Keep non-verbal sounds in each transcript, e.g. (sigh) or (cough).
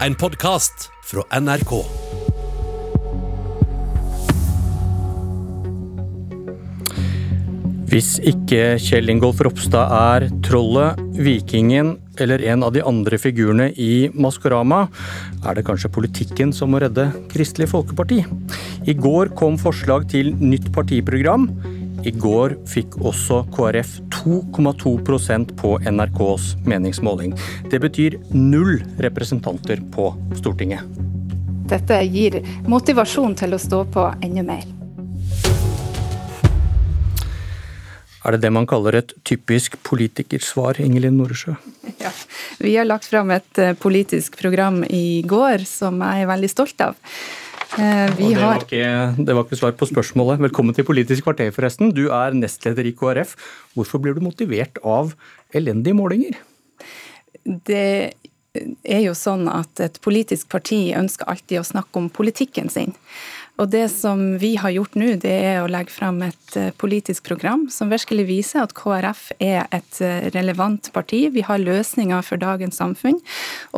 en podkast fra NRK. Hvis ikke Kjell Ingolf Ropstad er trollet, vikingen eller en av de andre figurene i Maskorama, er det kanskje politikken som må redde Kristelig Folkeparti. I går kom forslag til nytt partiprogram. I går fikk også KrF 2,2% på NRKs meningsmåling. Det betyr null representanter på Stortinget. Dette gir motivasjon til å stå på enda mer. Er det det man kaller et typisk politikersvar, Ingelin Noresjø? Ja, vi har lagt fram et eh, politisk program i går som jeg er veldig stolt av. Eh, vi det, var ikke, det var ikke svar på spørsmålet. Velkommen til Politisk kvarter, forresten. Du er nestleder i KrF. Hvorfor blir du motivert av elendige målinger? Det er jo sånn at et politisk parti ønsker alltid å snakke om politikken sin. Og det som vi har gjort nå, det er å legge fram et eh, politisk program som virkelig viser at KrF er et eh, relevant parti. Vi har løsninger for dagens samfunn.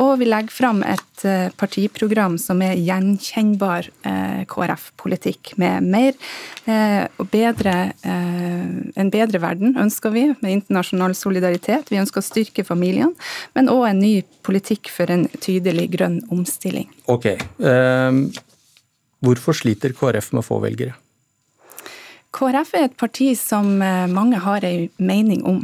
Og vi legger fram et eh, partiprogram som er gjenkjennbar KrF-politikk. Med mer og bedre, en bedre verden ønsker vi, med internasjonal solidaritet. Vi ønsker å styrke familiene, men òg en ny politikk for en tydelig grønn omstilling. Ok, um Hvorfor sliter KrF med å få velgere? KrF er et parti som eh, mange har en mening om.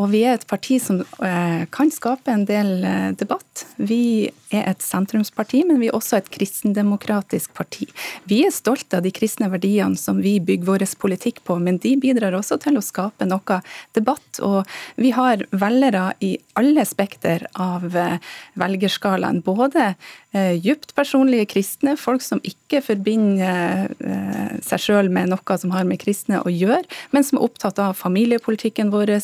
Og vi er et parti som eh, kan skape en del eh, debatt. Vi er et sentrumsparti, men vi er også et kristendemokratisk parti. Vi er stolte av de kristne verdiene som vi bygger vår politikk på, men de bidrar også til å skape noe debatt. Og vi har velgere i alle spekter av velgerskalaen. Både djupt personlige kristne, folk som ikke forbinder seg sjøl med noe som har med kristne å gjøre, men som er opptatt av familiepolitikken vår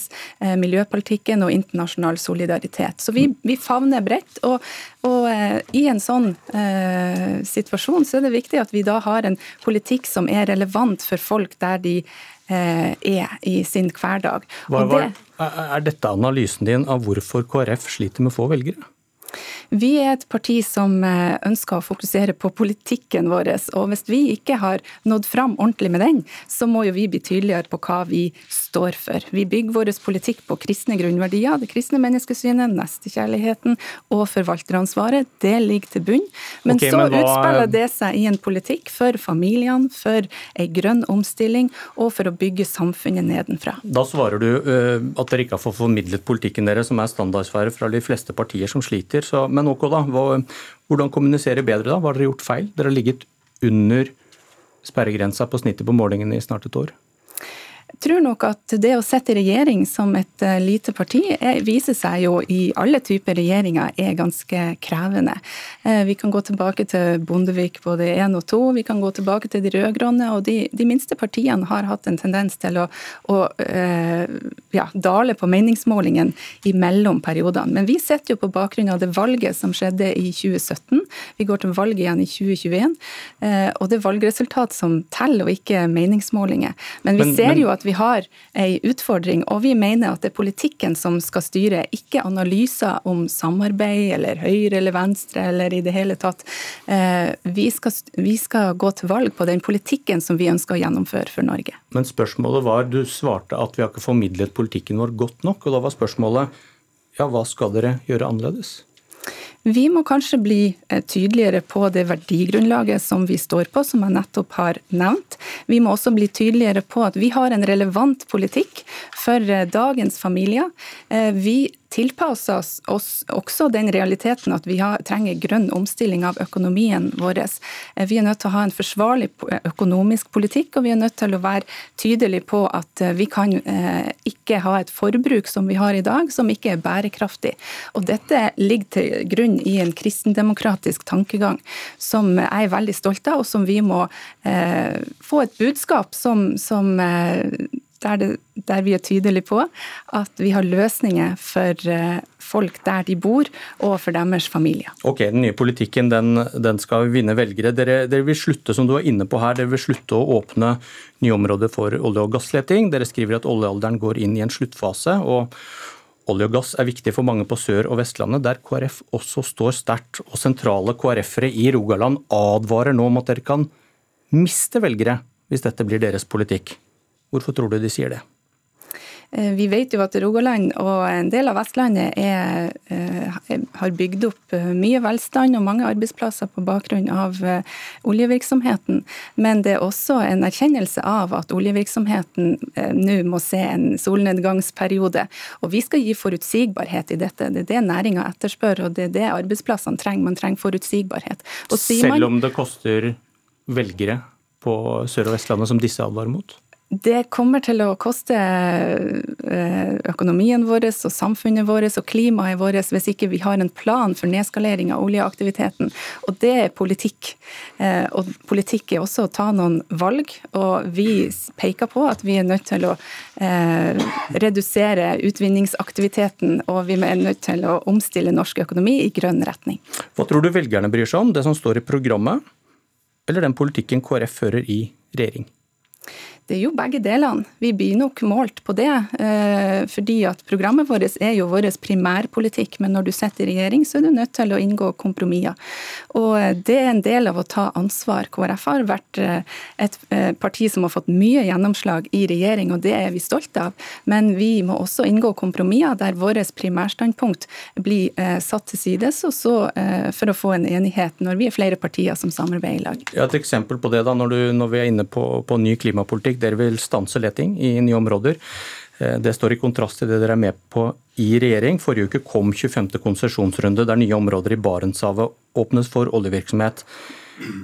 miljøpolitikken og internasjonal solidaritet. Så vi, vi favner bredt. Og, og eh, i en sånn eh, situasjon så er det viktig at vi da har en politikk som er relevant for folk der de eh, er i sin hverdag. Hva, hva, er dette analysen din av hvorfor KrF sliter med få velgere? Vi er et parti som eh, ønsker å fokusere på politikken vår. Og hvis vi ikke har nådd fram ordentlig med den, så må jo vi bli tydeligere på hva vi står for. Vi bygger vår politikk på kristne grunnverdier, det kristne menneskesynet, nestekjærligheten og forvalteransvaret. Det ligger til bunn. Men okay, så men hva... utspiller det seg i en politikk for familiene, for ei grønn omstilling og for å bygge samfunnet nedenfra. Da svarer du uh, at dere ikke har fått formidlet politikken deres, som er standardsfære fra de fleste partier som sliter. Så, men OK, da. hvordan kommunisere bedre da? Hva har dere gjort feil? Dere har ligget under sperregrensa på snittet på målingene i snart et år. Tror nok at det å sette regjering som et eh, lite parti er, viser seg jo i alle typer regjeringer er ganske krevende. Eh, vi kan gå tilbake til Bondevik både én og to, vi kan gå tilbake til de rød-grønne. Og de, de, minste partiene har hatt en tendens til å, å eh, ja, dale på meningsmålingen imellom periodene. Men vi sitter jo på bakgrunn av det valget som skjedde i 2017. Vi går til valg igjen i 2021. Og det er valgresultat som teller, og ikke meningsmålinger. Men vi ser jo at at vi har ei utfordring, og vi mener at det er politikken som skal styre, ikke analyser om samarbeid eller høyre eller venstre eller i det hele tatt. Eh, vi skal, vi skal gå til valg på den politikken som vi ønsker å gjennomføre for Norge. Men spørsmålet var, du svarte at vi har ikke formidlet politikken vår godt nok, og da var spørsmålet ja, hva skal dere gjøre annerledes? Vi må kanskje bli eh, tydeligere på det verdigrunnlaget som vi står på, som jeg nettopp har nevnt. Vi må også bli tydeligere på at vi har en relevant politikk for eh, dagens familier. Eh, vi tilpasse oss, også den realiteten at vi har, trenger grønn omstilling av økonomien vår. Eh, vi er nødt til å ha en forsvarlig økonomisk politikk, og vi er nødt til å være tydelige på at eh, vi kan eh, ikke ha et forbruk som vi har i dag, som ikke er bærekraftig. Og dette ligger til grunn i en kristendemokratisk tankegang som jeg er veldig stolt av, og som vi må eh, få et budskap som, som eh, der, det, der, vi er tydelige på at vi har løsninger for eh, folk der de bor, og for deres familier. Ok, Den nye politikken den, den skal vinne velgere. Dere, dere, vil slutte som du var inne på her, dere vil slutte å åpne nye områder for olje- og gassleting. Dere skriver at oljealderen går inn i en sluttfase. og Olje og gass er viktig for mange på Sør- og Vestlandet, der KrF også står sterkt. Og sentrale KrF-ere i Rogaland advarer nå om at dere kan miste velgere hvis dette blir deres politikk. Hvorfor tror du de sier det? Eh, vi vet jo at Rogaland og en del av Vestlandet er, er, har bygd opp eh, mye velstand og mange arbeidsplasser på bakgrunn av oljevirksomheten. Men det er også en erkjennelse av at oljevirksomheten nå må se en solnedgangsperiode. Og vi skal gi forutsigbarhet i dette. Det er det næringa etterspør, og det er det arbeidsplassene trenger. Man trenger forutsigbarhet. Selv om det koster velgere på Sør- og Vestlandet som disse advarer mot? Det kommer til å koste eh, økonomien vår og samfunnet vårt og klimaet vårt hvis ikke vi har en plan for nedskalering av oljeaktiviteten. Og det er politikk. Eh, og politikk er også å ta noen valg, og vi peker på at vi er nødt til å eh, redusere utvinningsaktiviteten, og vi er nødt til å omstille norsk økonomi i grønn retning. Hva tror du velgerne bryr seg om, det som står i programmet, eller den politikken KrF fører i regjering? Det er jo begge delene. Vi blir nok målt på det. Eh, fordi at programmet vårt er jo vår primærpolitikk, men når du sitter i regjering, så er du nødt til å inngå kompromisser. Og eh, det er en del av å ta ansvar. KrF har vært eh, et parti som har fått mye gjennomslag i regjering, og det er vi stolte av. Men vi må også inngå kompromisser der vårt primærstandpunkt blir satt til sides, og så for å få en enighet når vi er flere partier som samarbeider i lag. Ja, et eksempel på det da, når, du, når vi er inne på, på ny klimapolitikk dere vil stanse leting i nye områder. Eh, det står i kontrast til det dere er med på i regjering. Forrige uke kom 25. konsesjonsrunde der nye områder i Barentshavet åpnes for oljevirksomhet.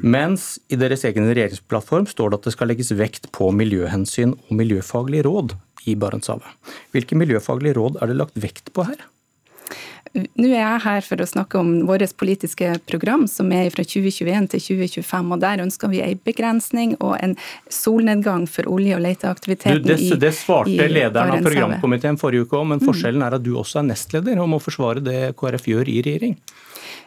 Mens i deres egen regjeringsplattform står det at det skal legges vekt på miljøhensyn og miljøfaglige råd i Barentshavet. Hvilke miljøfaglige råd er det lagt vekt på her? Nå er jeg her for å snakke om vårt politiske program, som er fra 2021 til 2025. og Der ønsker vi en begrensning og en solnedgang for olje- og leteaktiviteten du, det, det svarte lederen av programkomiteen forrige uke om, men mm. forskjellen er at du også er nestleder og må forsvare det KrF gjør i regjering.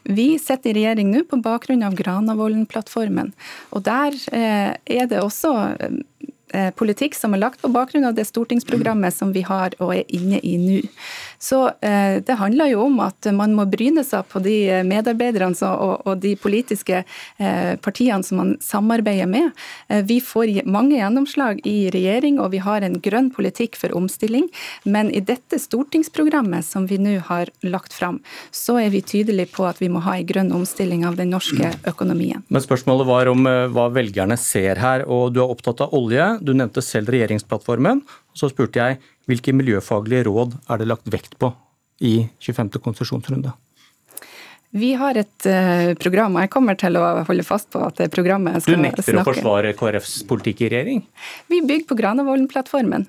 Vi sitter i regjering nå på bakgrunn av Granavolden-plattformen. Og Der eh, er det også eh, politikk som er lagt på bakgrunn av det stortingsprogrammet som vi har og er inne i nå. Så eh, det handler jo om at man må bryne seg på de medarbeiderne og, og de politiske eh, partiene som man samarbeider med. Eh, vi får mange gjennomslag i regjering, og vi har en grønn politikk for omstilling. Men i dette stortingsprogrammet som vi nå har lagt fram, så er vi tydelige på at vi må ha en grønn omstilling av den norske økonomien. Men spørsmålet var om hva velgerne ser her, og du er opptatt av olje. Du nevnte selv regjeringsplattformen. Og så spurte jeg hvilke miljøfaglige råd er det lagt vekt på i 25. konsesjonsrunde? Vi har et uh, program, og jeg kommer til å holde fast på at det programmet skal snakke Du nekter snakke. å forsvare KrFs politikk i regjering? Vi bygger på Granavolden-plattformen.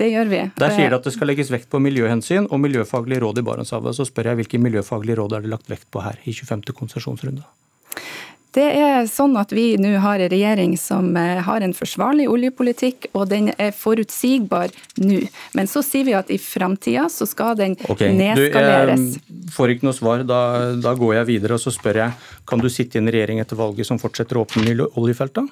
Det gjør vi. Der sier det at det skal legges vekt på miljøhensyn og miljøfaglige råd i Barentshavet. Så spør jeg hvilke miljøfaglige råd er det lagt vekt på her i 25. konsesjonsrunde? Det er sånn at vi nå har en regjering som eh, har en forsvarlig oljepolitikk, og den er forutsigbar nå. Men så sier vi at i framtida så skal den okay. nedskaleres. Du, jeg får ikke noe svar. Da, da, går jeg videre og så spør jeg kan du sitte i en regjering etter valget som fortsetter å åpne oljefeltene?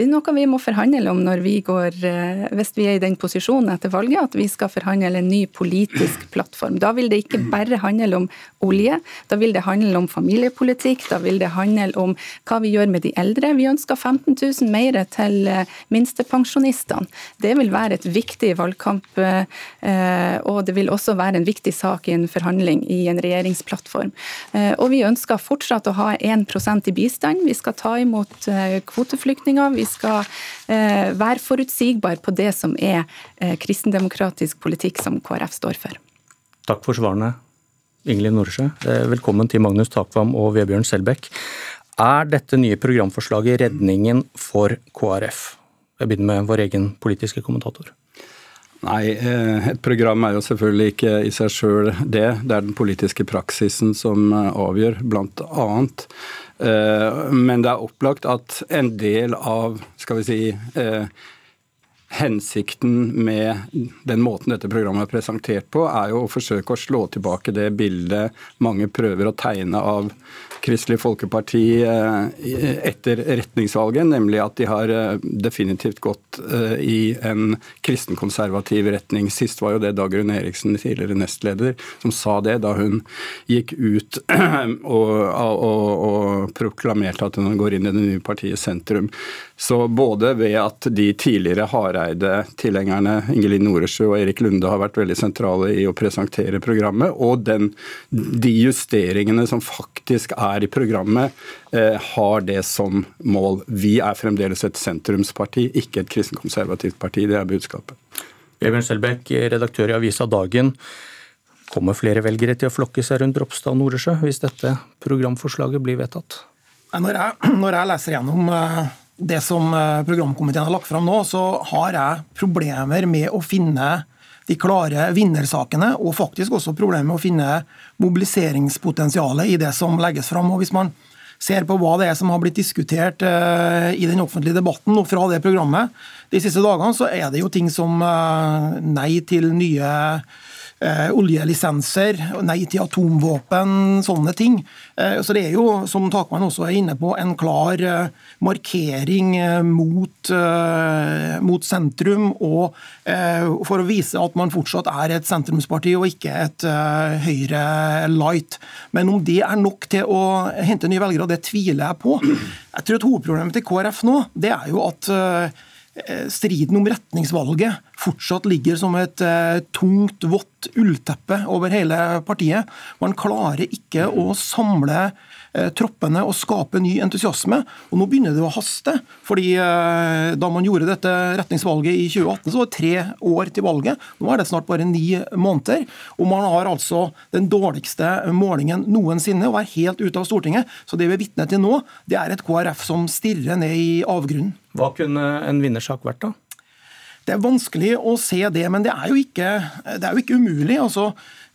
Det er noe vi må forhandle om når vi går, eh, hvis vi er i den posisjonen etter valget at vi skal forhandle en ny politisk plattform. Da vil det ikke bare handle om olje, da vil det handle om familiepolitikk, da vil det handle om hva vi gjør med de eldre. Vi ønsker 15 000 mer til eh, minstepensjonistene. Det vil være et viktig valgkamp, eh, og det vil også være en viktig sak i en forhandling i en regjeringsplattform. Og vi ønsker fortsatt å ha 1% i bistand. Vi skal ta imot kvoteflyktninger. Vi skal eh, være forutsigbar på det som er eh, kristendemokratisk politikk som KrF står for. Takk for svarene, Ingelin Norsjø. Eh, velkommen til Magnus Takvam og Vebjørn Selbekk. Er dette nye programforslaget redningen for KrF? Jeg begynner med vår egen politiske kommentator. Nei, et program er jo selvfølgelig ikke i seg sjøl det. Det er den politiske praksisen som avgjør, blant annet. Eh, men det er opplagt at en del av skal vi si, eh, hensikten med den måten dette programmet er presentert på, er jo å forsøke å slå tilbake det bildet mange prøver å tegne av Kristelig Folkeparti etter retningsvalget, nemlig at de har definitivt gått i en kristenkonservativ retning. Sist var jo det Dagrun Eriksen, tidligere nestleder, som sa det da hun gikk ut (clears throat) og, og, og proklamerte at hun går inn i det nye partiet Sentrum. Så både ved at de tidligere Hareide-tilhengerne Ingelin Noresjø og Erik Lunde har vært veldig sentrale i å presentere programmet, og den, de justeringene som faktisk er i programmet, eh, har det som mål. Vi er fremdeles et sentrumsparti, ikke et kristenkonservativt parti. Det er budskapet. Bjørn Selbekk, redaktør i avisa Dagen. Kommer flere velgere til å flokke seg rundt Ropstad og Noresjø hvis dette programforslaget blir vedtatt? Når jeg, når jeg leser gjennom eh, det som eh, programkomiteen har lagt fram nå, så har jeg problemer med å finne de klare vinnersakene, og faktisk også problemer med å finne mobiliseringspotensialet i det som legges fram. Og hvis man ser på hva det er som har blitt diskutert eh, i den offentlige debatten og fra det programmet de siste dagene, så er det jo ting som nei til nye eh, oljelisenser, nei til atomvåpen, sånne ting. Eh, så det er jo, som Takman også er inne på, en klar eh, markering eh, mot, eh, mot, sentrum, og eh, for å vise at man fortsatt er et sentrumsparti og ikke et Høyre light. Men om det er nok til å hente nye velgere, det tviler jeg på. Jeg tror at Hovedproblemet til KrF nå det er jo at striden om retningsvalget fortsatt ligger som et eh, tungt, vått ullteppe over hele partiet. Man klarer ikke å samle Eh, troppene og skape ny entusiasme. Og Nå begynner det å haste. fordi eh, Da man gjorde dette retningsvalget i 2018, så var det tre år til valget. Nå er det snart bare ni måneder. Og man har altså den dårligste målingen noensinne og er helt ute av Stortinget. Så det vi er vitne til nå, det er et KrF som stirrer ned i avgrunnen. Hva kunne en vinnersak vært, da? Det er vanskelig å se det, men det er jo ikke, er jo ikke umulig. Altså,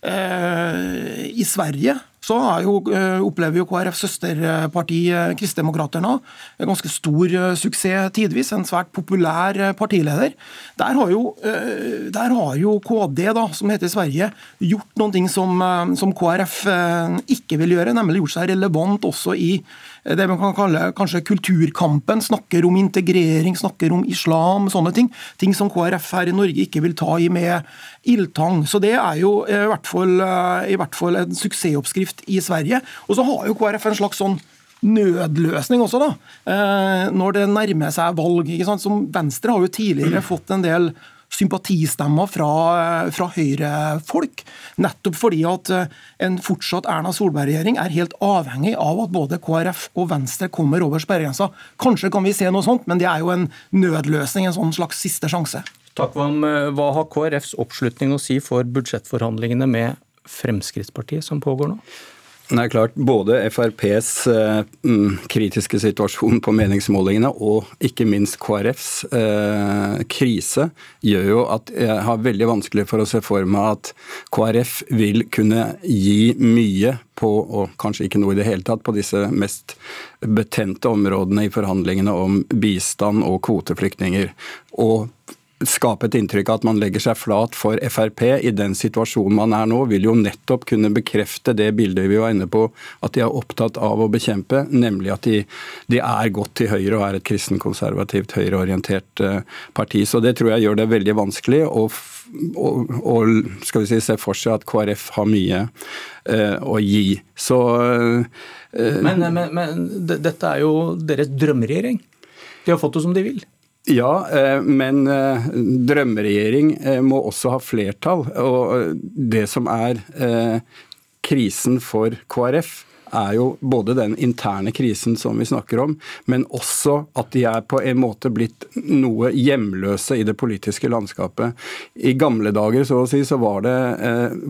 eh, I Sverige så jo, eh, opplever jo KrF søsterparti eh, Kristdemokraterna ganske stor eh, suksess tidvis. En svært populær partileder. Der har jo, der har jo KD, da, som heter Sverige, gjort noen ting som, som KrF ikke vil gjøre, nemlig gjort seg relevant også i det man kan kalle kanskje kulturkampen. Snakker om integrering, snakker om islam, sånne ting. Ting som KrF her i Norge ikke vil ta i med ildtang. Så det er jo i hvert fall, i hvert fall en suksessoppskrift i Sverige. Og så har jo KrF en slags sånn nødløsning også, da. Eh, når det nærmer seg valg. Som Venstre har jo tidligere fått en del sympatistemmer fra, fra Høyre-folk. Nettopp fordi at eh, en fortsatt Erna Solberg-regjering er helt avhengig av at både KrF og Venstre kommer over sperregrensa. Kanskje kan vi se noe sånt, men det er jo en nødløsning, en sånn slags siste sjanse. Takvam, eh, hva har KrFs oppslutning å si for budsjettforhandlingene med Fremskrittspartiet som pågår nå? Nei, klart, Både FrPs eh, mm, kritiske situasjon på meningsmålingene og ikke minst KrFs eh, krise gjør jo at jeg har veldig vanskelig for å se for meg at KrF vil kunne gi mye på, og kanskje ikke noe i det hele tatt, på disse mest betente områdene i forhandlingene om bistand og kvoteflyktninger. Og skape et inntrykk av at man legger seg flat for Frp i den situasjonen man er nå, vil jo nettopp kunne bekrefte det bildet vi var inne på at de er opptatt av å bekjempe, nemlig at de, de er godt til høyre og er et kristenkonservativt, høyreorientert eh, parti. Så det tror jeg gjør det veldig vanskelig å, å, å skal vi si, se for seg at KrF har mye uh, å gi. Så uh, men, men, men dette er jo deres drømmeregjering. De har fått det som de vil. Ja, eh, men eh, drømmeregjering eh, må også ha flertall. Og det som er krisen for KrF, er jo både den interne krisen som vi snakker om, men også at de er på en måte blitt noe hjemløse i det politiske landskapet. I gamle dager så å si, så var det,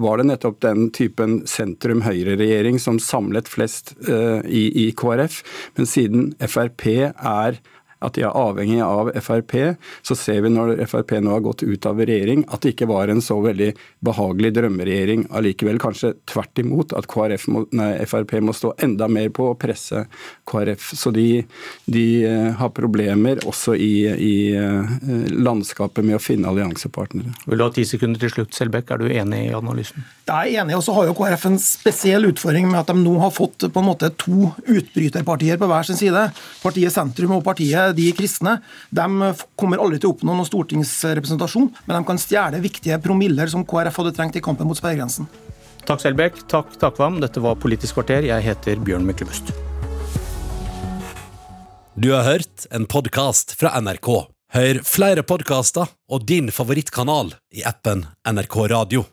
var det nettopp den typen sentrum-høyre-regjering som samlet flest i, i KrF. Men siden Frp er at de er avhengig av Frp. Så ser vi når Frp nå har gått ut av regjering, at det ikke var en så veldig behagelig drømmeregjering allikevel. Kanskje tvert imot, at må, nei, Frp må stå enda mer på å presse KrF. Så de, de eh, har problemer også i, i eh, landskapet med å finne alliansepartnere. Vil du ha ti sekunder til slutt, Selbekk. Er du enig i analysen? Jeg er enig, og så har jo KrF en spesiell utfordring med at de nå har fått på en måte to utbryterpartier på hver sin side. Partiet Sentrum og partiet De kristne. De kommer aldri til å oppnå noen stortingsrepresentasjon, men de kan stjele viktige promiller som KrF hadde trengt i kampen mot sperregrensen. Takk Selbekk, takk Takvam. Dette var Politisk kvarter. Jeg heter Bjørn Myklebust. Du har hørt en podkast fra NRK. Hør flere podkaster og din favorittkanal i appen NRK Radio.